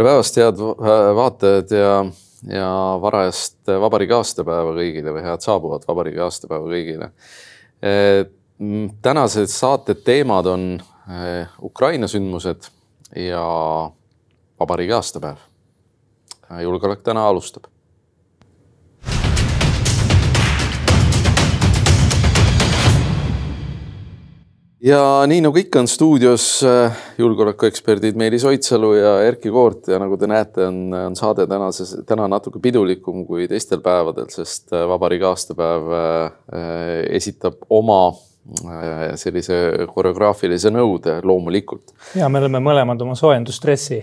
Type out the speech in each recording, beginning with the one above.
tere päevast, head vaatajad ja, ja varajast vabariigi aastapäeva kõigile või head saabuvat vabariigi aastapäeva kõigile. tänased saate teemad on eh, Ukraina sündmused ja vabariigi aastapäev. julgeolek täna alustab ja nii nagu ikka on stuudios äh, julgeolekueksperdid Meelis Oidsalu ja Erkki Koort ja nagu te näete, on, on saade tänases, täna natuke pidulikum kui teistel päevadel, sest äh, vabariigi aastapäev äh, esitab oma sellise koreograafilise nõude loomulikult. ja me oleme mõlemad oma soojendusstressi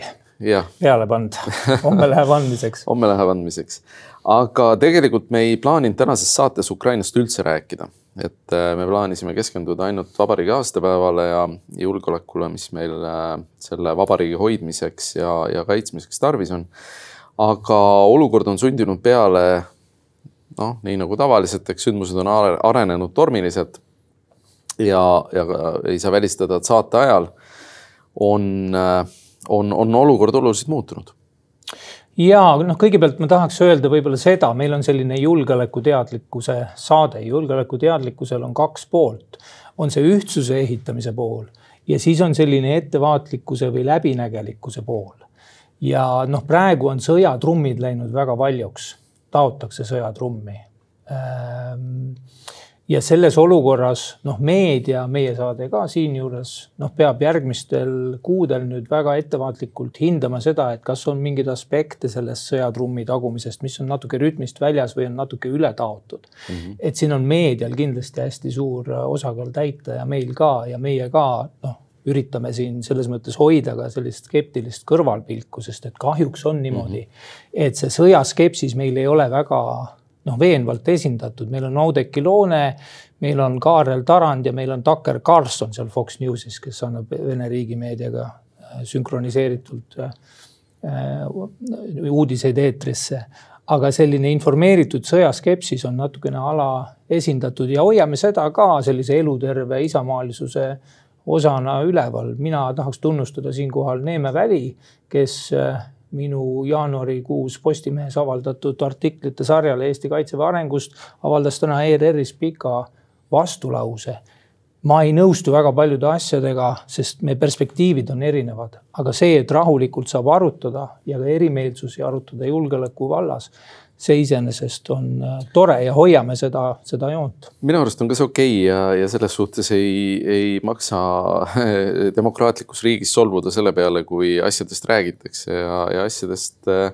peale pannud, homme läheb andmiseks. Homme läheb andmiseks, aga tegelikult me ei plaaninud tänases saates Ukrainast üldse rääkida et äh, me plaanisime keskenduda ainult vabariigi aastapäevale ja julgeolekule, mis meil äh, selle vabariigi hoidmiseks ja, ja kaitsmiseks tarvis on. aga olukord on sundinud peale noh, nii nagu tavaliselt, eks sündmused on arenenud tormiliselt. ja, ja ei saa välistada, et saate ajal on, äh, on, on olukord oluliselt muutunud ja noh, kõigepealt ma tahaks öelda võib-olla seda, meil on selline julgeolekuteadlikkuse saade, julgeolekuteadlikkusel on kaks poolt. on see ühtsuse ehitamise pool ja siis on selline ettevaatlikkuse või läbinägelikkuse pool. ja noh, praegu on sõjatrummid läinud väga paljuks, taotakse sõjatrummi ähm, ja selles olukorras noh, meedia, meie saade ka siinjuures noh, peab järgmistel kuudel nüüd väga ettevaatlikult hindama seda, et kas on mingeid aspekte sellest sõjatrummi tagumisest, mis on natuke rütmist väljas või on natuke üle taotud mm. -hmm. et siin on meedial kindlasti hästi suur osakaal täita ja meil ka ja meie ka noh üritame siin selles mõttes hoida ka sellist skeptilist kõrvalpilku, sest et kahjuks on niimoodi mm, -hmm. et see sõjaskepsis meil ei ole väga noh, veenvalt esindatud, meil on Oudekki Loone, meil on Kaarel Tarand ja meil on Tucker Carlson seal Fox Newsis, kes annab Vene riigimeediaga äh, sünkroniseeritult äh, uudiseid eetrisse. aga selline informeeritud sõjaskepsis on natukene alaesindatud ja hoiame seda ka sellise eluterve isamaalisuse osana üleval. mina tahaks tunnustada siinkohal Neeme Väli, kes äh, minu jaanuarikuus Postimehes avaldatud artiklite sarjale Eesti kaitseväe arengust avaldas täna ERR-is pika vastulause. Ma ei nõustu väga paljude asjadega, sest meie perspektiivid on erinevad, aga see, et rahulikult saab arutada ja ka erimeelsusi arutada julgeoleku vallas, see iseenesest on äh, tore ja hoiame seda, seda joont. minu arust on ka see okei okay ja, ja selles suhtes ei, ei maksa demokraatlikus riigis solvuda selle peale, kui asjadest räägitakse ja, ja asjadest äh,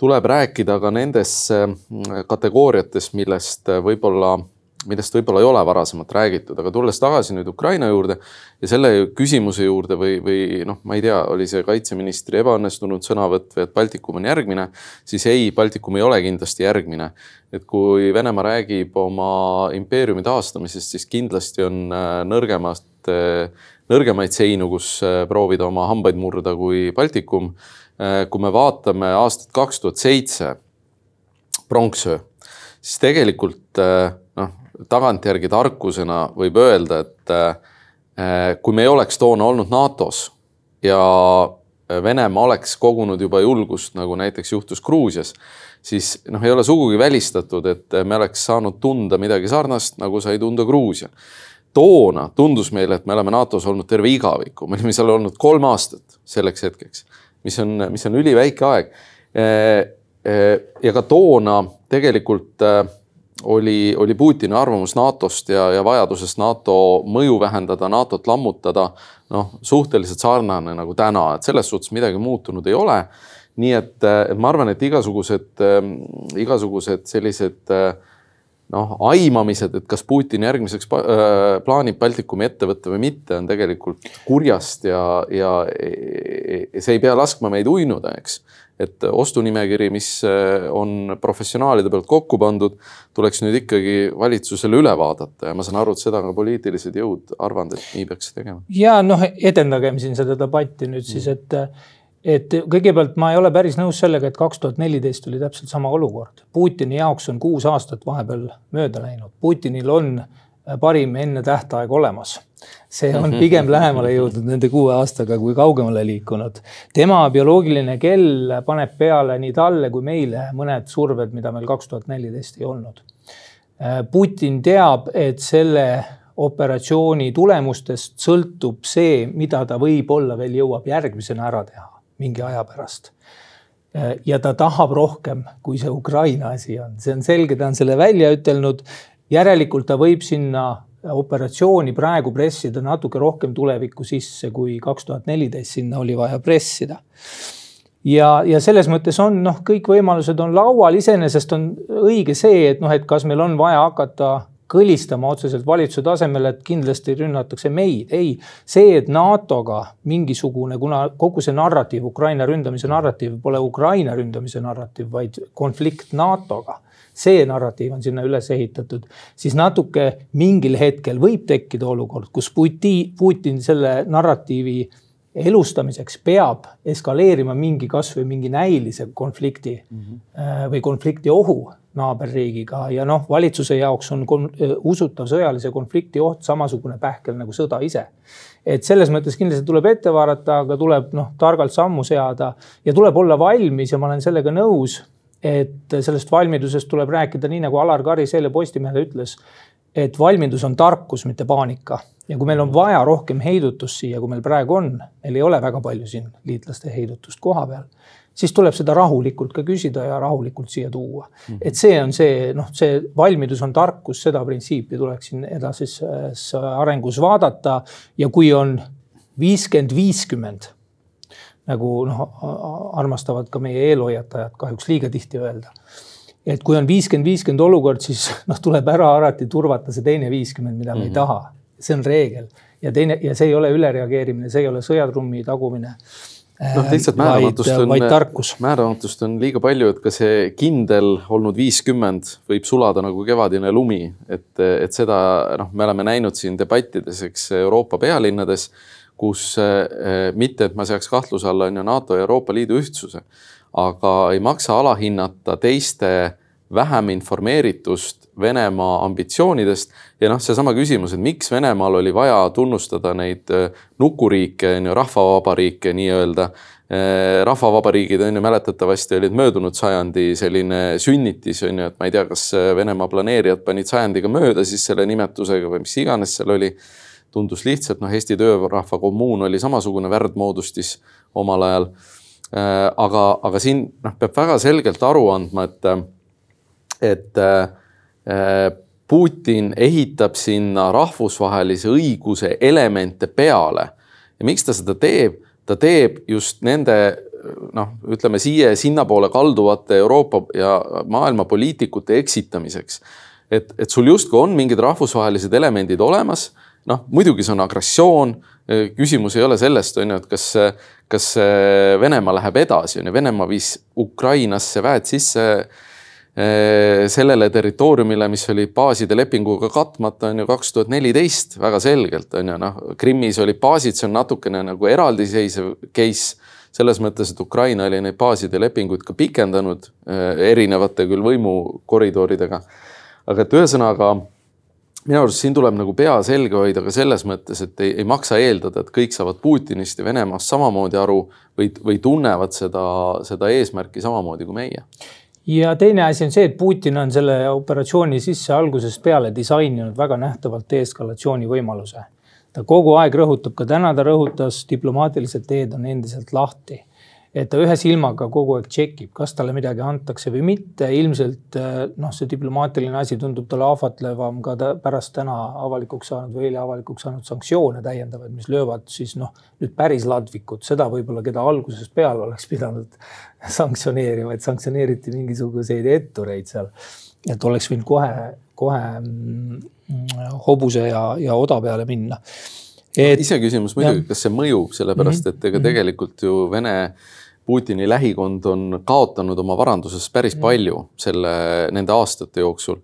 tuleb rääkida ka nendes äh, kategooriates, millest võib-olla millest võib-olla ei ole varasemalt räägitud, aga tulles tagasi nüüd Ukraina juurde ja selle küsimuse juurde või, või noh, ma ei tea, oli see kaitseministri ebaõnnestunud sõnavõtt või et Baltikum on järgmine, siis ei, Baltikum ei ole kindlasti järgmine. et kui Venemaa räägib oma impeeriumi taastamisest, siis kindlasti on äh, nõrgemast, äh, nõrgemaid seinu, kus äh, proovida oma hambaid murda kui Baltikum. kui me vaatame aastat kaks tuhat seitse, pronksöö, siis tegelikult noh tagantjärgi tarkusena võib öelda, et äh, kui me ei oleks toona olnud NATO-s ja Venemaa oleks kogunud juba julgust, nagu näiteks juhtus Gruusias, siis noh, ei ole sugugi välistatud, et me oleks saanud tunda midagi sarnast, nagu sai tunda Gruusia. toona tundus meile, et me oleme NATO-s olnud terve igaviku, me olime seal olnud kolm aastat selleks hetkeks, mis on, mis on üliväike aeg. Äh, äh, ja ka toona tegelikult oli, oli Putini arvamus NATO-st ja, ja vajadusest NATO mõju vähendada, NATO-t lammutada, noh, suhteliselt sarnane nagu täna, et selles suhtes midagi muutunud ei ole. nii et, et ma arvan, et igasugused, igasugused sellised noh, aimamised, et kas Putin järgmiseks plaanib Baltikumi ette võtta või mitte, on tegelikult kurjast ja, ja see ei pea laskma meid uinuda, eks et ostunimekiri, mis eh, on professionaalide pealt kokku pandud, tuleks nüüd ikkagi valitsusele üle vaadata ja ma saan aru, et seda ka poliitilised jõud arvanud, et nii peaks tegema. ja noh, edendagem siin seda debatti nüüd siis, et et kõigepealt ma ei ole päris nõus sellega, et kaks tuhat neliteist oli täpselt sama olukord. Putini jaoks on kuus aastat vahepeal mööda läinud. Putinil on parim enne tähtaeg olemas see on pigem lähemale jõudnud nende kuue aastaga kui kaugemale liikunud. tema bioloogiline kell paneb peale nii talle kui meile mõned surved, mida meil kaks tuhat neliteist ei olnud. Putin teab, et selle operatsiooni tulemustest sõltub see, mida ta võib-olla veel jõuab järgmisena ära teha mingi aja pärast. ja ta tahab rohkem, kui see Ukraina asi on, see on selge, ta on selle välja ütelnud. Järelikult ta võib sinna operatsiooni praegu pressida natuke rohkem tulevikku sisse, kui kaks tuhat neliteist sinna oli vaja pressida. ja, ja selles mõttes on noh, kõik võimalused on laual, iseenesest on õige see, et noh, et kas meil on vaja hakata kõlistama otseselt valitsuse tasemel, et kindlasti rünnatakse meid. ei, see, et NATO-ga mingisugune, kuna kogu see narratiiv, Ukraina ründamise narratiiv pole Ukraina ründamise narratiiv, vaid konflikt NATO-ga see narratiiv on sinna üles ehitatud, siis natuke mingil hetkel võib tekkida olukord, kus Putin, Putin selle narratiivi elustamiseks peab eskaleerima mingi kasvõi mingi näilise konflikti mm -hmm. või konflikti ohu naaberriigiga ja noh, valitsuse jaoks on äh, usutav sõjalise konflikti oht samasugune pähkel nagu sõda ise. et selles mõttes kindlasti tuleb ette vaadata, aga tuleb noh, targalt sammu seada ja tuleb olla valmis ja ma olen sellega nõus et sellest valmidusest tuleb rääkida nii nagu Alar Karis eile Postimehele ütles, et valmidus on tarkus, mitte paanika. ja kui meil on vaja rohkem heidutust siia, kui meil praegu on, meil ei ole väga palju siin liitlaste heidutust koha peal, siis tuleb seda rahulikult ka küsida ja rahulikult siia tuua mm. -hmm. et see on see, noh, see valmidus on tarkus, seda printsiipi tuleks siin edasises arengus vaadata ja kui on viiskümmend, viiskümmend nagu noh, armastavad ka meie eelhoiatajad kahjuks liiga tihti öelda. et kui on viiskümmend, viiskümmend olukord, siis noh, tuleb ära alati turvata see teine viiskümmend, mida me mm -hmm. ei mhm. taha. see on reegel ja teine ja see ei ole ülereageerimine, see ei ole sõjatrummi tagumine noh, lihtsalt määramatust on, määramatust on liiga palju, et ka see kindel olnud viiskümmend võib sulada nagu kevadine lumi, et, et seda noh, me oleme näinud siin debattides, eks Euroopa pealinnades kus eh, mitte, et ma seaks kahtluse alla on ju NATO ja Euroopa Liidu ühtsuse, aga ei maksa alahinnata teiste vähem informeeritust Venemaa ambitsioonidest ja noh, seesama küsimus, et miks Venemaal oli vaja tunnustada neid eh, nukuriike, on ju, rahvavabariike nii-öelda. Eh, rahvavabariigid on ju mäletatavasti olid möödunud sajandi selline sünnitis on ju, et ma ei tea, kas Venemaa planeerijad panid sajandiga mööda siis selle nimetusega või mis iganes seal oli tundus lihtsalt, noh, Eesti töörahva kommuun oli samasugune värdmoodustis omal ajal. Äh, aga, aga siin noh, peab väga selgelt aru andma, et, et äh, Putin ehitab sinna rahvusvahelise õiguse elemente peale. ja miks ta seda teeb? ta teeb just nende noh, ütleme siia ja sinnapoole kalduvate Euroopa ja maailma poliitikute eksitamiseks. et, et sul justkui on mingid rahvusvahelised elemendid olemas noh, muidugi see on agressioon. küsimus ei ole sellest, on ju, et kas, kas Venemaa läheb edasi, on ju, Venemaa viis Ukrainasse väed sisse eh, sellele territooriumile, mis oli baaside lepinguga katmata, on ju, kaks tuhat neliteist väga selgelt on ju, noh, Krimmis olid baasid, see on natukene nagu eraldiseisev case selles mõttes, et Ukraina oli neid baaside lepinguid ka pikendanud eh, erinevate küll võimukoridoridega. aga et ühesõnaga minu arust siin tuleb nagu pea selge hoida ka selles mõttes, et ei, ei maksa eeldada, et kõik saavad Putinist ja Venemaast samamoodi aru või, või tunnevad seda, seda eesmärki samamoodi kui meie. ja teine asi on see, et Putin on selle operatsiooni sisse algusest peale disaininud väga nähtavalt deeskalatsiooni võimaluse. ta kogu aeg rõhutab, ka täna ta rõhutas, diplomaatilised teed on endiselt lahti et ta ühe silmaga kogu aeg tšekib, kas talle midagi antakse või mitte. ilmselt eh, noh, see diplomaatiline asi tundub talle ahvatlevam ka ta pärast täna avalikuks saanud või eile avalikuks saanud sanktsioone täiendavaid, mis löövad siis noh, nüüd päris ladvikut, seda võib-olla, keda algusest peale oleks pidanud sanktsioneerima, et sanktsioneeriti mingisuguseid ettureid seal. et oleks võinud kohe, kohe mm, hobuse ja, ja oda peale minna et.... iseküsimus muidugi, kas see mõjub, sellepärast mhm. et ega mhm. tegelikult ju Vene Putini lähikond on kaotanud oma varandusest päris mhm. palju selle, nende aastate jooksul.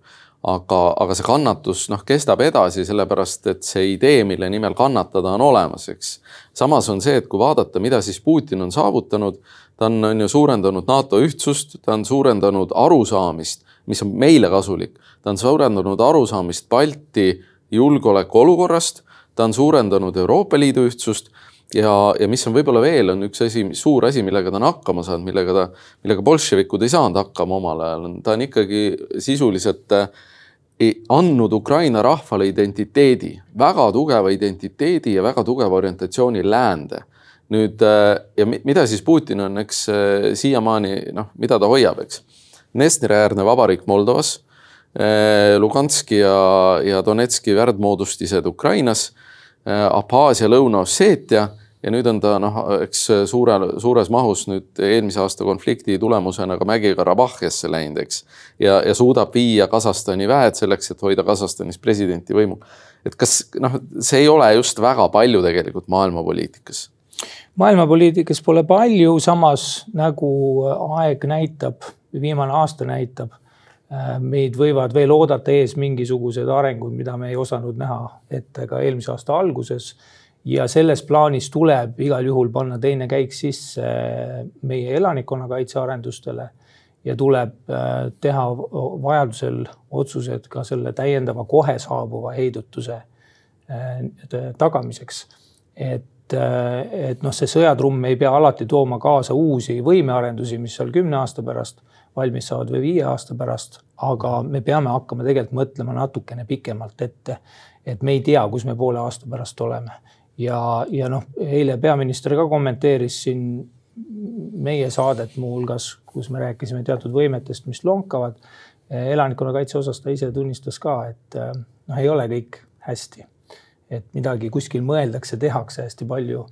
aga, aga see kannatus noh, kestab edasi, sellepärast et see idee, mille nimel kannatada, on olemas, eks. samas on see, et kui vaadata, mida siis Putin on saavutanud, ta on, on ju suurendanud NATO ühtsust, ta on suurendanud arusaamist, mis on meile kasulik, ta on suurendanud arusaamist Balti julgeolekuolukorrast, ta on suurendanud Euroopa Liidu ühtsust ja, ja mis on võib-olla veel, on üks asi, suur asi, millega ta on hakkama saanud, millega ta, millega bolševikud ei saanud hakkama omal ajal, ta on ikkagi sisuliselt äh, andnud Ukraina rahvale identiteedi, väga tugeva identiteedi ja väga tugeva orientatsiooni läände. nüüd äh, ja mida siis Putin on, eks äh, siiamaani noh, mida ta hoiab, eks. Dnestri-äärne vabariik Moldovas, Luganski ja, ja Donetski värdmoodustised Ukrainas Abhaasia, Lõuna-Osseetia ja nüüd on ta noh, eks suure, suures mahus nüüd eelmise aasta konflikti tulemusena ka Mägi-Karabahhiasse läinud, eks. ja, ja suudab viia Kasahstani väed selleks, et hoida Kasahstanis presidenti võimul. et kas noh, see ei ole just väga palju tegelikult maailmapoliitikas? maailmapoliitikas pole palju, samas nagu aeg näitab, viimane aasta näitab meid võivad veel oodata ees mingisugused arengud, mida me ei osanud näha ette ka eelmise aasta alguses. ja selles plaanis tuleb igal juhul panna teine käik sisse meie elanikkonnakaitse arendustele ja tuleb äh, teha vajadusel otsused ka selle täiendava kohe saabuva heidutuse äh, tagamiseks. et, äh, et noh, see sõjatrumm ei pea alati tooma kaasa uusi võimearendusi, mis seal kümne aasta pärast valmis saavad või viie aasta pärast, aga me peame hakkama tegelikult mõtlema natukene pikemalt ette. et me ei tea, kus me poole aasta pärast oleme ja, ja noh, eile peaminister ka kommenteeris siin meie saadet muuhulgas, kus me rääkisime teatud võimetest, mis lonkavad. elanikkonnakaitse osas ta ise tunnistas ka, et noh, ei ole kõik hästi. et midagi kuskil mõeldakse, tehakse hästi palju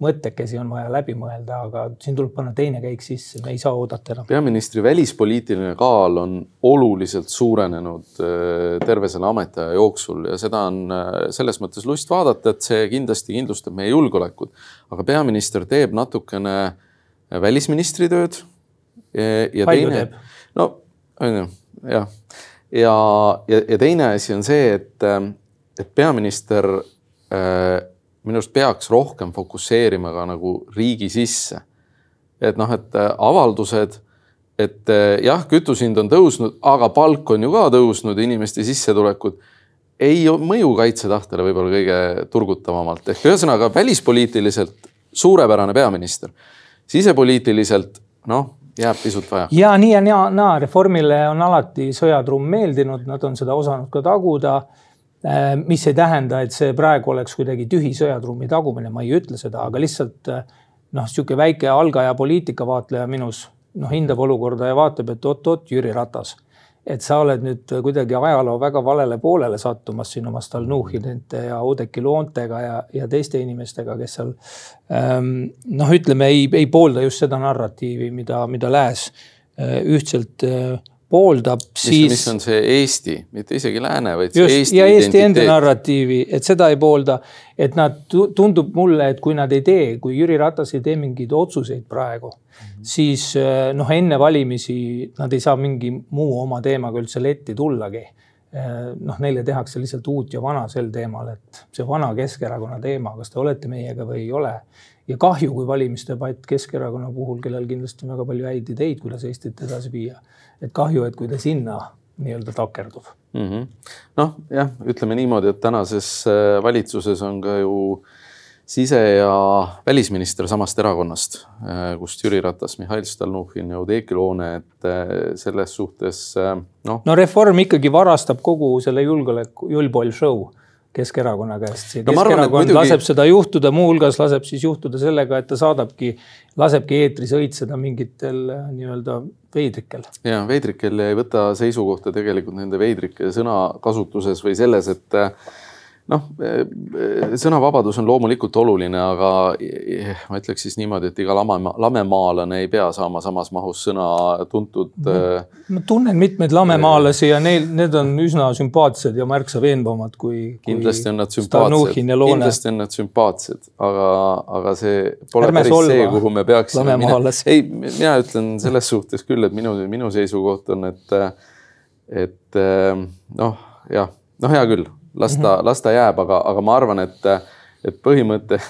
mõttekesi on vaja läbi mõelda, aga siin tuleb panna teine käik sisse, me ei saa oodata enam. peaministri välispoliitiline kaal on oluliselt suurenenud äh, terve selle ametiaja jooksul ja seda on äh, selles mõttes lust vaadata, et see kindlasti kindlustab meie julgeolekut. aga peaminister teeb natukene välisministri tööd. ja palju teine, no on ju, jah. ja, ja, ja teine asi on see, et, äh, et peaminister äh, minu arust peaks rohkem fokusseerima ka nagu riigi sisse. et noh, et äh, avaldused, et äh, jah, kütusehind on tõusnud, aga palk on ju ka tõusnud, inimeste sissetulekud ei mõju kaitsetahtele võib-olla kõige turgutavamalt ehk ühesõnaga välispoliitiliselt suurepärane peaminister, sisepoliitiliselt noh, jääb pisut vaja. ja nii ja naa, naa, Reformile on alati sõjatrumm meeldinud, nad on seda osanud ka taguda mis ei tähenda, et see praegu oleks kuidagi tühi sõjatrummi tagumine, ma ei ütle seda, aga lihtsalt äh, noh, niisugune väike algaja poliitikavaatleja minus noh, hindab olukorda ja vaatab, et oot-oot, Jüri Ratas. et sa oled nüüd kuidagi ajaloo väga valele poolele sattumas siin oma Stalnuhhinite ja Oudekki Loontega ja, ja teiste inimestega, kes seal ähm, noh, ütleme ei, ei poolda just seda narratiivi, mida, mida Lääs äh, ühtselt pooldab, siis. mis on see Eesti, mitte isegi Lääne, vaid just, Eesti ja Eesti identiteet. enda narratiivi, et seda ei poolda. et nad, tundub mulle, et kui nad ei tee, kui Jüri Ratas ei tee mingeid otsuseid praegu mm, -hmm. siis eh, noh, enne valimisi nad ei saa mingi muu oma teemaga üldse letti tullagi. Eh, noh, neile tehakse lihtsalt uut ja vana sel teemal, et see vana Keskerakonna teema, kas te olete meiega või ei ole ja kahju, kui valimisdebatt Keskerakonna puhul, kellel kindlasti on väga palju häid ideid, kuidas Eestit edasi viia. et kahju, et kui ta sinna nii-öelda takerdub mm -hmm.. noh, jah, ütleme niimoodi, et tänases äh, valitsuses on ka ju sise- ja välisminister samast erakonnast, äh, kust Jüri Ratas, Mihhail Stalnuhhin ja Oudekki Loone, et äh, selles suhtes noh. no Reform ikkagi varastab kogu selle julgeoleku, julboll show Keskerakonna käest. No, Keskerakond arvan, muidugi... laseb seda juhtuda, muuhulgas laseb siis juhtuda sellega, et ta saadabki, lasebki eetris õitseda mingitel äh, nii-öelda veidrikel. ja veidrikel ei võta seisukohta tegelikult nende veidrike sõnakasutuses või selles, et äh, noh, sõnavabadus on loomulikult oluline, aga ma ütleks siis niimoodi, et iga lame, lamemaalane ei pea saama samas mahus sõna tuntud. Äh, ma tunnen mitmeid lamemaalasi ja neil, need on üsna sümpaatsed ja märksa veenvamad kui, kindlasti on nad sümpaatsed, kindlasti on nad sümpaatsed, aga, aga see pole Ärme päris see, kuhu me peaksime minema. ei, mina ütlen selles suhtes küll, et minu, minu seisukoht on, et, et noh, jah, noh, hea küll las ta mm, -hmm. las ta jääb, aga, aga ma arvan, et, et põhimõte,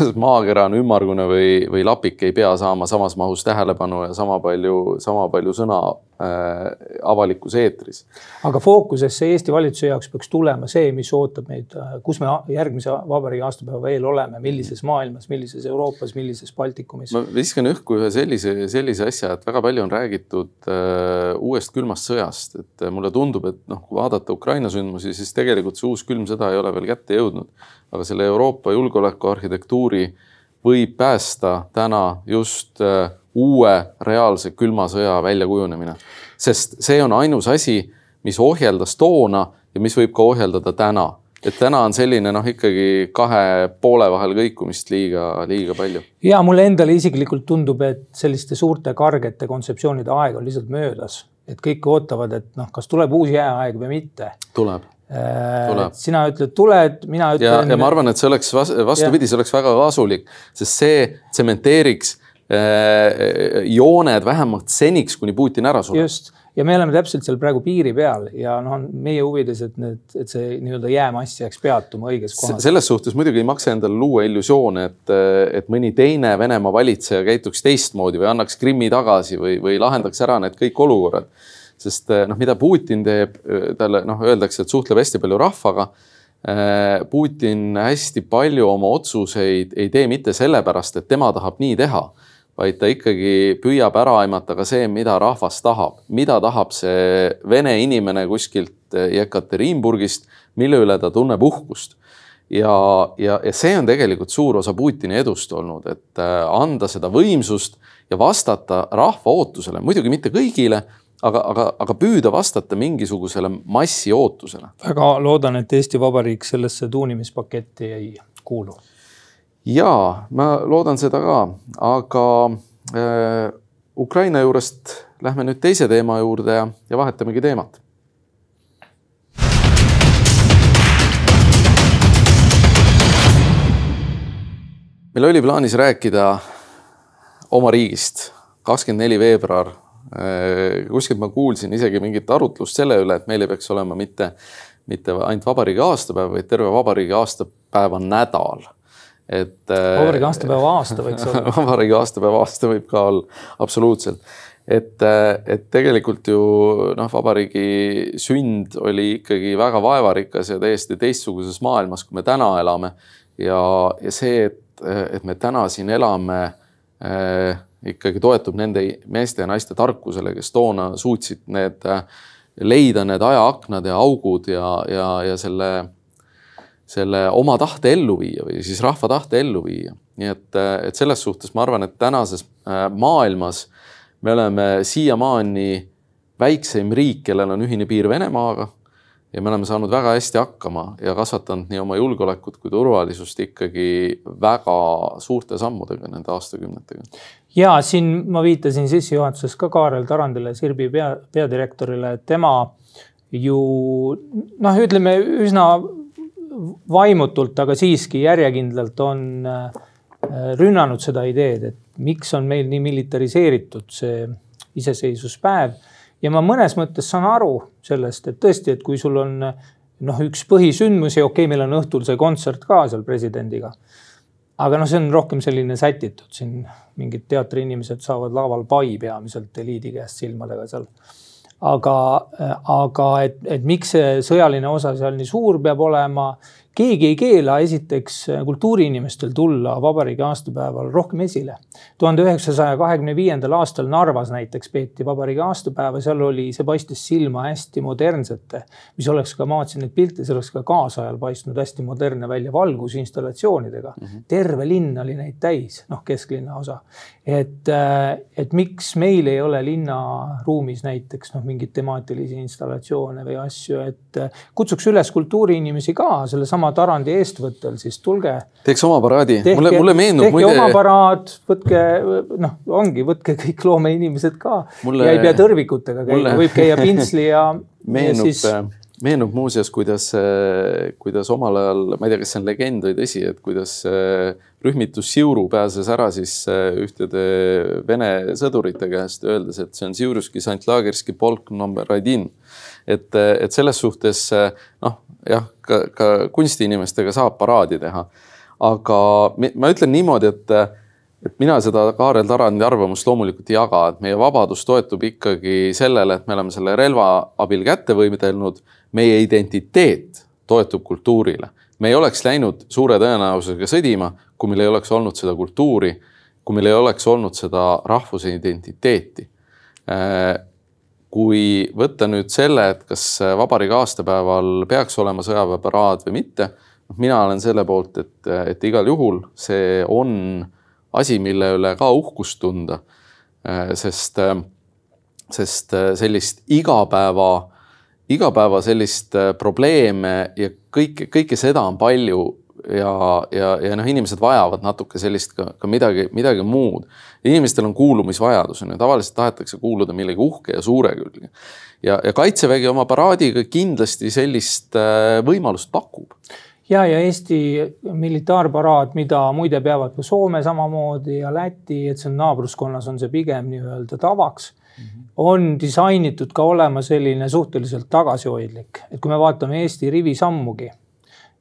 maakera on ümmargune või, või lapik ei pea saama samas mahus tähelepanu ja sama palju, sama palju sõna äh, avalikus eetris. aga fookusesse Eesti valitsuse jaoks peaks tulema see, mis ootab meid, äh, kus me järgmise vabariigi aastapäeva veel oleme, millises maailmas, millises Euroopas, millises Baltikumis? ma viskan õhku ühe sellise, sellise asja, et väga palju on räägitud äh, uuest külmast sõjast, et mulle tundub, et noh, kui vaadata Ukraina sündmusi, siis tegelikult see uus külm sõda ei ole veel kätte jõudnud aga selle Euroopa julgeolekuarhitektuuri võib päästa täna just äh, uue reaalse külma sõja väljakujunemine. sest see on ainus asi, mis ohjeldas toona ja mis võib ka ohjeldada täna et täna on selline noh, ikkagi kahe poole vahel kõikumist liiga, liiga palju. ja mulle endale isiklikult tundub, et selliste suurte kargete kontseptsioonide aeg on lihtsalt möödas, et kõik ootavad, et noh, kas tuleb uus jääaeg või mitte. Tuleb. Sina ütled, tuled, mina ütlen. ja ma arvan, et see oleks vastupidi, see oleks väga kasulik, sest see tsementeeriks äh, jooned vähemalt seniks, kuni Putin ära sureb. just ja me oleme täpselt seal praegu piiri peal ja noh, on meie huvides, et need, et see nii-öelda jäämass jääks peatuma õiges kohas. selles suhtes muidugi ei maksa endale luua illusioone, et, et mõni teine Venemaa valitseja käituks teistmoodi või annaks Krimmi tagasi või, või lahendaks ära need kõik olukorrad sest eh, noh, mida Putin teeb, eh, talle noh, öeldakse, et suhtleb hästi palju rahvaga. Eh, Putin hästi palju oma otsuseid ei tee mitte sellepärast, et tema tahab nii teha, vaid ta ikkagi püüab ära aimata ka see, mida rahvas tahab, mida tahab see vene inimene kuskilt Jekaterinburgist, mille üle ta tunneb uhkust ja, ja, ja see on tegelikult suur osa Putini edust olnud, et anda seda võimsust ja vastata rahva ootusele, muidugi mitte kõigile, aga, aga, aga püüda vastata mingisugusele massi ootusele. väga loodan, et Eesti Vabariik sellesse tuunimispaketti ei kuulu. ja ma loodan seda ka, aga äh, Ukraina juurest lähme nüüd teise teema juurde ja, ja vahetamegi teemat. meil oli plaanis rääkida oma riigist, kakskümmend neli veebruar kuskilt ma kuulsin isegi mingit arutlust selle üle, et meil ei peaks olema mitte, mitte ainult vabariigi aastapäev, vaid terve vabariigi aastapäeva nädal. et. Äh, vabariigi aastapäeva aasta võiks olla vabariigi aastapäeva aasta võib ka olla, absoluutselt. et, äh, et tegelikult ju noh, vabariigi sünd oli ikkagi väga vaevarikas ja täiesti teistsuguses maailmas, kui me täna elame. ja, ja see, et, et me täna siin elame äh, ikkagi toetub nende meeste ja naiste tarkusele, kes toona suutsid need, äh, leida need ajaaknad ja augud ja, ja, ja selle, selle oma tahte ellu viia või siis rahva tahte ellu viia. nii et, äh, et selles suhtes ma arvan, et tänases äh, maailmas me oleme siiamaani väikseim riik, kellel on ühine piir Venemaaga ja me oleme saanud väga hästi hakkama ja kasvatanud nii oma julgeolekut kui turvalisust ikkagi väga suurte sammudega nende aastakümnetega. ja siin ma viitasin sissejuhatuses ka Kaarel Tarandile, Sirbi pea, peadirektorile, tema ju noh, ütleme üsna vaimutult, aga siiski järjekindlalt on äh, rünnanud seda ideed, et miks on meil nii militariseeritud see iseseisvuspäev ja ma mõnes mõttes saan aru sellest, et tõesti, et kui sul on noh, üks põhisündmusi, okei okay,, meil on õhtul see kontsert ka seal presidendiga. aga noh, see on rohkem selline sätitud, siin mingid teatriinimesed saavad laval pai peamiselt eliidi käest silmadega seal. aga, aga et, et miks see sõjaline osa seal nii suur peab olema keegi ei keela esiteks kultuuriinimestel tulla vabariigi aastapäeval rohkem esile. tuhande üheksasaja kahekümne viiendal aastal Narvas näiteks peeti vabariigi aastapäeva, seal oli, see paistis silma hästi modernsete, mis oleks ka, ma vaatasin neid pilte, see oleks ka kaasajal paistnud hästi modernne välja valgusinstallatsioonidega mm. -hmm. terve linn oli neid täis, noh, kesklinna osa. et, et miks meil ei ole linnaruumis näiteks noh, mingeid temaatilisi installatsioone või asju, et kutsuks üles kultuuriinimesi ka sellesama sama Tarandi eestvõttel, siis tulge. teeks oma paraadi, mulle, mulle meenub. tehke muide... oma paraad, võtke noh, ongi, võtke kõik loomeinimesed ka mulle... ja ei pea tõrvikutega käima mulle... võib käia pintsli ja. meenub ja siis... meenub muuseas, kuidas, kuidas omal ajal, ma ei tea, kas see on legend või tõsi, et kuidas rühmitus Siuru pääses ära siis ühtede Vene sõdurite käest, öeldes, et see on Siuruski Sant-Lagerski polk number один et, et selles suhtes noh, jah, ka, ka kunstiinimestega saab paraadi teha. aga ma ütlen niimoodi, et, et mina seda Kaarel Tarandi arvamust loomulikult ei jaga, et meie vabadus toetub ikkagi sellele, et me oleme selle relva abil kätte võidelnud. meie identiteet toetub kultuurile. me ei oleks läinud suure tõenäosusega sõdima, kui meil ei oleks olnud seda kultuuri, kui meil ei oleks olnud seda rahvuse identiteeti kui võtta nüüd selle, et kas vabariigi aastapäeval peaks olema sõjaväeparaad või mitte, noh, mina olen selle poolt, et, et igal juhul see on asi, mille üle ka uhkust tunda. sest, sest sellist igapäeva, igapäeva sellist probleeme ja kõike, kõike seda on palju ja, ja, ja noh, inimesed vajavad natuke sellist ka, ka midagi, midagi muud. inimestel on kuulumisvajadus on ju, tavaliselt tahetakse kuuluda millegi uhke ja suure külge. ja, ja kaitsevägi oma paraadiga kindlasti sellist äh, võimalust pakub ja, ja Eesti militaarparaad, mida muide peavad ka Soome samamoodi ja Läti, et see on naabruskonnas on see pigem nii-öelda tavaks mm. -hmm. on disainitud ka olema selline suhteliselt tagasihoidlik, et kui me vaatame Eesti rivisammugi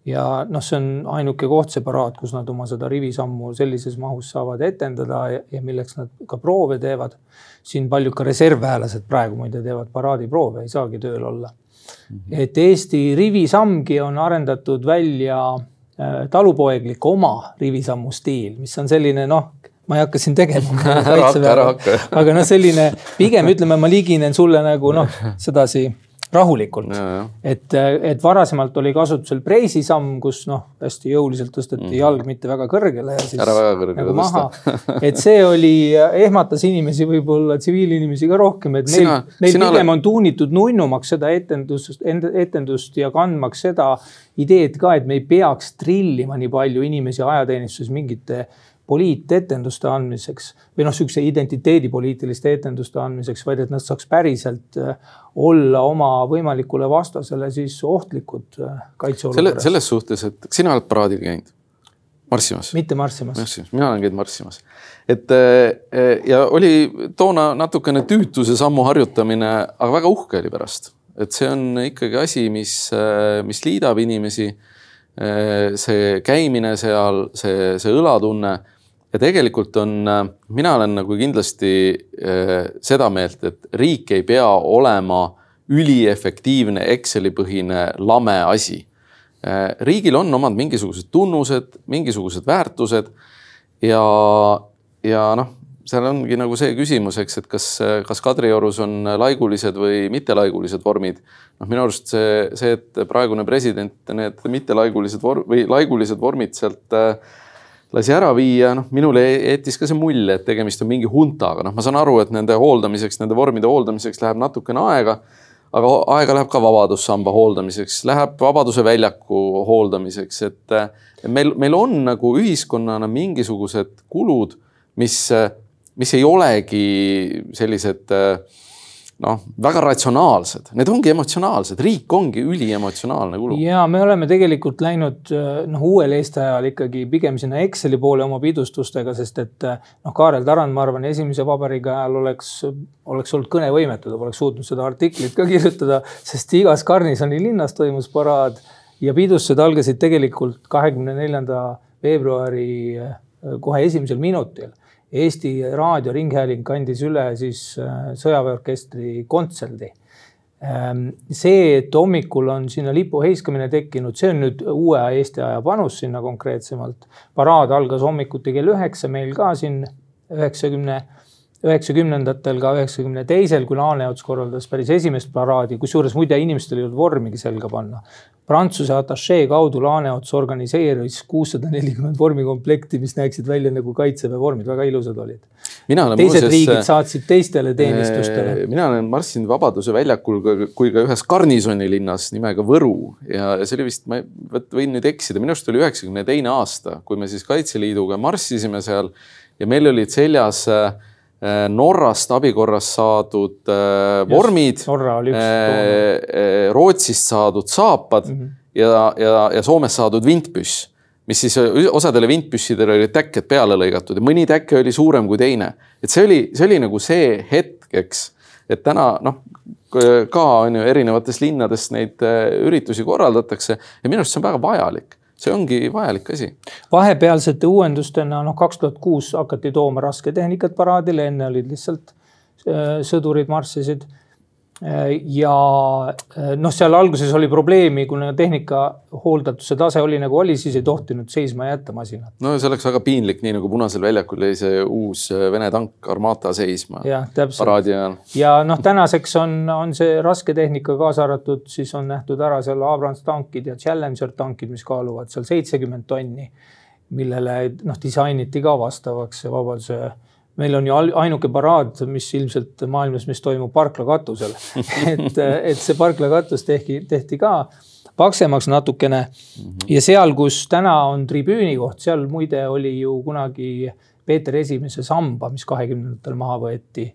ja noh, see on ainuke koht, see paraad, kus nad oma seda rivisammu sellises mahus saavad etendada ja, ja milleks nad ka proove teevad. siin paljud ka reservväelased praegu muide teevad paraadiproove, ei saagi tööl olla. -hmm. et Eesti rivisammgi on arendatud välja äh, talupoeglik oma rivisammu stiil, mis on selline noh, ma ei hakka siin tegema aga noh, selline pigem ütleme, ma liginen sulle nagu noh, sedasi rahulikult. et, et varasemalt oli kasutusel preisisamm, kus noh, hästi jõuliselt tõsteti mm. jalg mitte väga kõrgele ja siis ära väga kõrgele nagu maha. et see oli, ehmatas inimesi, võib-olla tsiviilinimesi ka rohkem, et neil, neil pigem ole... on tuunitud nunnumaks seda etendust, etendust ja kandmaks seda ideed ka, et me ei peaks trillima nii palju inimesi ajateenistuses mingite poliitetenduste andmiseks või noh, sihukese identiteedipoliitiliste etenduste andmiseks, vaid et nad saaks päriselt äh, olla oma võimalikule vastasele siis ohtlikud äh, kaitseolukorras. selle, selles suhtes, et sina oled paraadil käinud, marssimas? mitte marssimas. marssimas, mina olen käinud marssimas. et äh, ja oli toona natukene tüütuse sammu harjutamine, aga väga uhke oli pärast, et see on ikkagi asi, mis, mis liidab inimesi see käimine seal, see, see õlatunne ja tegelikult on, äh, mina olen nagu kindlasti äh, seda meelt, et riik ei pea olema üliefektiivne Exceli põhine lame asi. Äh, riigil on omad mingisugused tunnused, mingisugused väärtused ja, ja noh, seal ongi nagu see küsimus, eks, et kas, kas Kadriorus on laigulised või mittelaigulised vormid. noh, minu arust see, see, et praegune president need mittelaigulised vorm või laigulised vormid sealt äh, lasi ära viia, noh, minule jättis ka see mulje, et tegemist on mingi huntaga, noh, ma saan aru, et nende hooldamiseks, nende vormide hooldamiseks läheb natukene aega. aga aega läheb ka Vabadussamba hooldamiseks, läheb Vabaduse väljaku hooldamiseks, et meil, meil on nagu ühiskonnana mingisugused kulud, mis, mis ei olegi sellised äh, noh, väga ratsionaalsed, need ongi emotsionaalsed, riik ongi üliemotsionaalne kulu. ja me oleme tegelikult läinud noh, uuel Eesti ajal ikkagi pigem sinna Exceli poole oma pidustustega, sest et noh, Kaarel Tarand, ma arvan, esimese vabariigi ajal oleks, oleks olnud kõnevõimetu, ta poleks suutnud seda artiklit ka kirjutada, sest igas garnisoni linnas toimus paraad ja pidustused algasid tegelikult kahekümne neljanda veebruari kohe esimesel minutil Eesti Raadioringhääling kandis üle siis äh, sõjaväeorkestri kontserdi. Ähm, see, et hommikul on sinna lipu heiskamine tekkinud, see on nüüd uue Eesti aja panus sinna konkreetsemalt. paraad algas hommikuti kell üheksa meil ka siin üheksakümne üheksakümnendatel, ka üheksakümne teisel, kui Laaneots korraldas päris esimest paraadi, kusjuures muide inimestel ei olnud vormigi selga panna. Prantsuse atašee kaudu Laaneots organiseeris kuussada nelikümmend vormikomplekti, mis näeksid välja nagu kaitseväe vormid, väga ilusad olid. teised muuses, riigid saatsid teistele teenistustele. mina olen marssinud Vabaduse väljakul kui ka ühes garnisonilinnas nimega Võru ja, ja see oli vist, ma võin nüüd eksida, minu arust oli üheksakümne teine aasta, kui me siis Kaitseliiduga marssisime seal ja meil olid seljas äh, Äh, Norrast abikorras saadud äh, vormid, äh, Rootsist saadud saapad mm -hmm. ja, ja, ja Soomest saadud vintpüss, mis siis osadele vintpüssidele olid täkked peale lõigatud ja mõni täke oli suurem kui teine. et see oli, see oli nagu see hetk, eks, et täna noh, ka on ju erinevates linnades neid üritusi korraldatakse ja minu arust see on väga vajalik see ongi vajalik asi. vahepealsete uuendustena, noh, kaks tuhat kuus hakati tooma rasketehnikat paraadile, enne olid lihtsalt sõdurid marssisid ja noh, seal alguses oli probleemi, kuna tehnika hooldatuse tase oli nagu oli, siis ei tohtinud seisma jätta masinat. no see oleks väga piinlik, nii nagu Punasel väljakul jäi see uus Vene tank Armata seisma. jah, täpselt. ja noh, tänaseks on, on see rasketehnika kaasa arvatud, siis on nähtud ära seal Abrams tankid ja Challenger tankid, mis kaaluvad seal seitsekümmend tonni, millele noh, disainiti ka vastavaks Vabaduse meil on ju ainuke paraad, mis ilmselt maailmas, mis toimub parkla katusel et, et see parkla katus tehti, tehti ka paksemaks natukene mm. -hmm. ja seal, kus täna on tribüüni koht, seal muide oli ju kunagi Peeter Esimese samba, mis kahekümnendatel maha võeti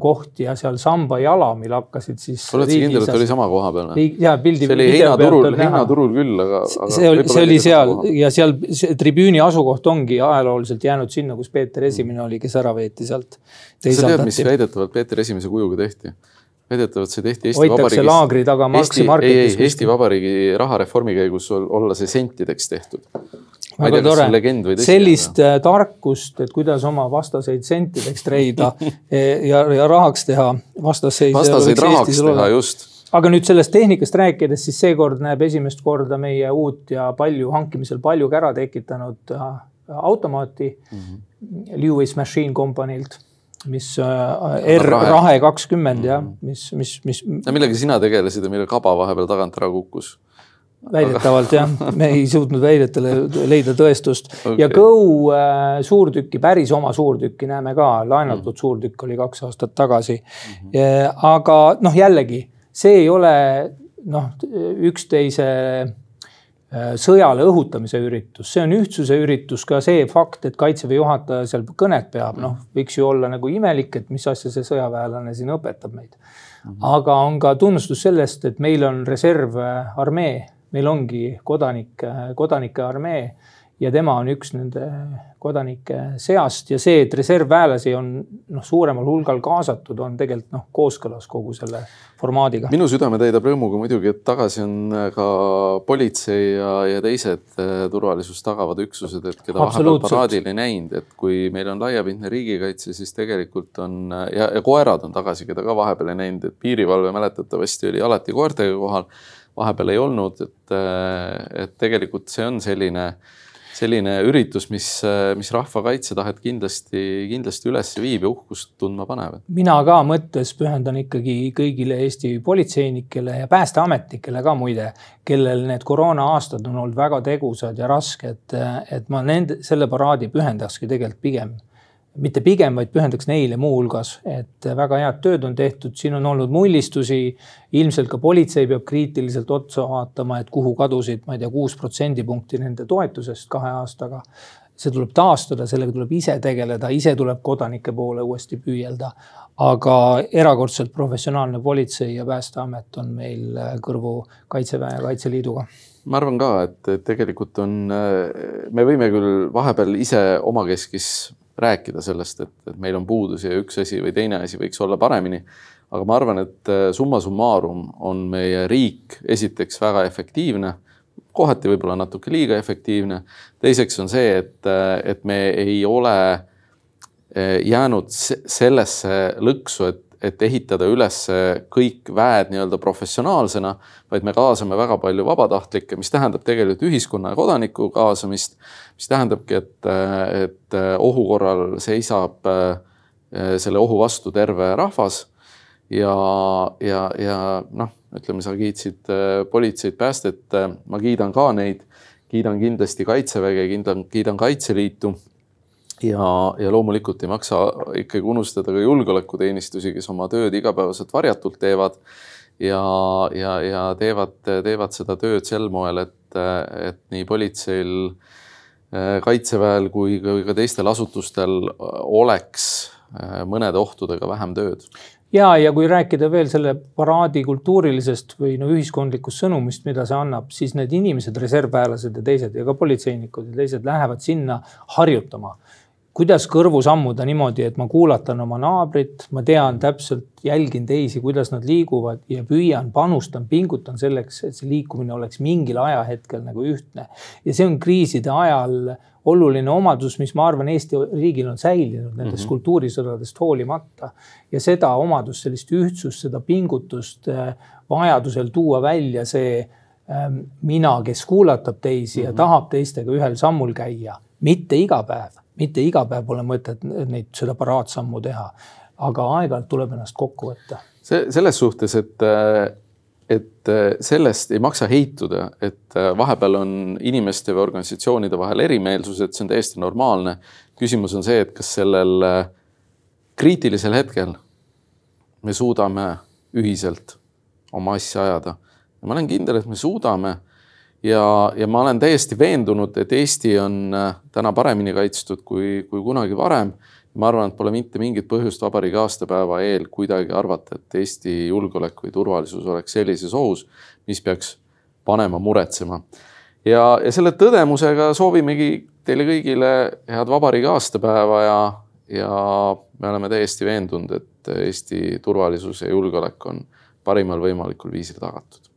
koht ja seal samba jalamil hakkasid siis. oled sa kindel, et oli sama koha peal või? ja pildi. see oli hinnaturul, hinnaturul küll, aga, aga. see oli, see oli seal ja seal see tribüüni asukoht ongi ajalooliselt jäänud sinna, kus Peeter Esimene oli, kes ära veeti sealt. sa tead, mis väidetavalt Peeter Esimese kujuga tehti? väidetavalt see tehti Eesti Hoitakse Vabariigis. laagri taga Marxi marketis. Eesti Vabariigi rahareformi käigus olla see sentideks tehtud väga tore, sellist äh, tarkust, et kuidas oma vastaseid sentideks treida ja, ja rahaks teha vastasseis. vastaseid rahaks teha, just. aga nüüd sellest tehnikast rääkides, siis seekord näeb esimest korda meie uut ja palju hankimisel palju kära tekitanud äh, automaati mm -hmm. Lewis Machine Company'lt mis äh, R Rahe kakskümmend jah, mhm. mis, mis, mis. millega sina tegelesid ja mille kaba vahepeal tagant ära kukkus? Väidetavalt jah, me ei suutnud väidetele leida tõestust okay. ja Go äh, suurtükki, päris oma suurtükki näeme ka, laenatud mm. suurtükk oli kaks aastat tagasi mm. -hmm. aga noh, jällegi see ei ole noh, üksteise äh, sõjale õhutamise üritus, see on ühtsuse üritus, ka see fakt, et kaitseväe juhataja seal kõnet peab, noh, võiks ju olla nagu imelik, et mis asja see sõjaväelane siin õpetab meid. Mhm. aga on ka tunnustus sellest, et meil on reservarmee meil ongi kodanike, kodanike armee ja tema on üks nende kodanike seast ja see, et reservväelasi on noh, suuremal hulgal kaasatud, on tegelikult noh, kooskõlas kogu selle formaadiga. minu südame täidab rõõmuga muidugi, et tagasi on ka politsei ja, ja teised eh, turvalisust tagavad üksused, et keda vahepeal paraadil ei näinud, et kui meil on laiapindne riigikaitse, siis tegelikult on ja, ja koerad on tagasi, keda ka vahepeal ei näinud, et piirivalve mäletatavasti oli alati koertega kohal vahepeal ei olnud, et, et tegelikult see on selline, selline üritus, mis, mis rahva kaitsetahet kindlasti, kindlasti üles viib ja uhkust tundma paneb. mina ka mõttes pühendan ikkagi kõigile Eesti politseinikele ja päästeametnikele ka muide, kellel need koroona aastad on olnud väga tegusad ja rasked, et ma nende, selle paraadi pühendakski tegelikult pigem mitte pigem, vaid pühendaks neile muuhulgas, et väga head tööd on tehtud, siin on olnud mullistusi. ilmselt ka politsei peab kriitiliselt otsa vaatama, et kuhu kadusid, ma ei tea, kuus protsendipunkti nende toetusest kahe aastaga. see tuleb taastada, sellega tuleb ise tegeleda, ise tuleb kodanike poole uuesti püüelda. aga erakordselt professionaalne politsei ja päästeamet on meil kõrvu Kaitseväe ja Kaitseliiduga ma arvan ka, et tegelikult on, me võime küll vahepeal ise omakeskis rääkida sellest, et, et meil on puudusi ja üks asi või teine asi võiks olla paremini. aga ma arvan, et äh, summa summarum on meie riik esiteks väga efektiivne, kohati võib-olla natuke liiga efektiivne. teiseks on see, et, äh, et me ei ole äh, jäänud sellesse lõksu, et et ehitada üles kõik väed nii-öelda professionaalsena, vaid me kaasame väga palju vabatahtlikke, mis tähendab tegelikult ühiskonna ja kodaniku kaasamist, mis tähendabki, et, et ohu korral seisab selle ohu vastu terve rahvas. ja, ja, ja noh, ütleme, sa kiitsid politseid, päästet, ma kiidan ka neid, kiidan kindlasti Kaitseväge, kiidan, kiidan Kaitseliitu ja, ja loomulikult ei maksa ikkagi unustada ka julgeolekuteenistusi, kes oma tööd igapäevaselt varjatult teevad ja, ja, ja teevad, teevad seda tööd sel moel, et, et nii politseil, kaitseväel kui, ka teistel asutustel oleks mõnede ohtudega vähem tööd. Ja, ja kui rääkida veel selle paraadi kultuurilisest või no ühiskondlikust sõnumist, mida see annab, siis need inimesed, reservväelased ja teised ja ka politseinikud ja teised lähevad sinna harjutama kuidas kõrvu sammuda niimoodi, et ma kuulatan oma naabrit, ma tean täpselt, jälgin teisi, kuidas nad liiguvad ja püüan, panustan, pingutan selleks, et see liikumine oleks mingil ajahetkel nagu ühtne. ja see on kriiside ajal oluline omadus, mis ma arvan, Eesti riigil on säilinud nendest mm -hmm. kultuurisõdadest hoolimata. ja seda omadust, sellist ühtsust, seda pingutust äh, vajadusel tuua välja see ähm, mina, kes kuulatab teisi mm -hmm. ja mhm. tahab teistega ühel sammul käia, mitte iga päev mitte iga päev pole mõtet neid, seda paraatsammu teha, aga aeg-ajalt tuleb ennast kokku võtta. see selles suhtes, et, et sellest ei maksa heituda, et vahepeal on inimeste või organisatsioonide vahel erimeelsused, see on täiesti normaalne. küsimus on see, et kas sellel kriitilisel hetkel me suudame ühiselt oma asja ajada. ja ma olen kindel, et me suudame ja, ja ma olen täiesti veendunud, et Eesti on äh, täna paremini kaitstud kui, kui kunagi varem. ma arvan, et pole mitte mingit põhjust vabariigi aastapäeva eel kuidagi arvata, et Eesti julgeolek või turvalisus oleks sellises ohus, mis peaks panema muretsema. ja, ja selle tõdemusega soovimegi teile kõigile head vabariigi aastapäeva ja, ja me oleme täiesti veendunud, et Eesti turvalisus ja julgeolek on parimal võimalikul viisil tagatud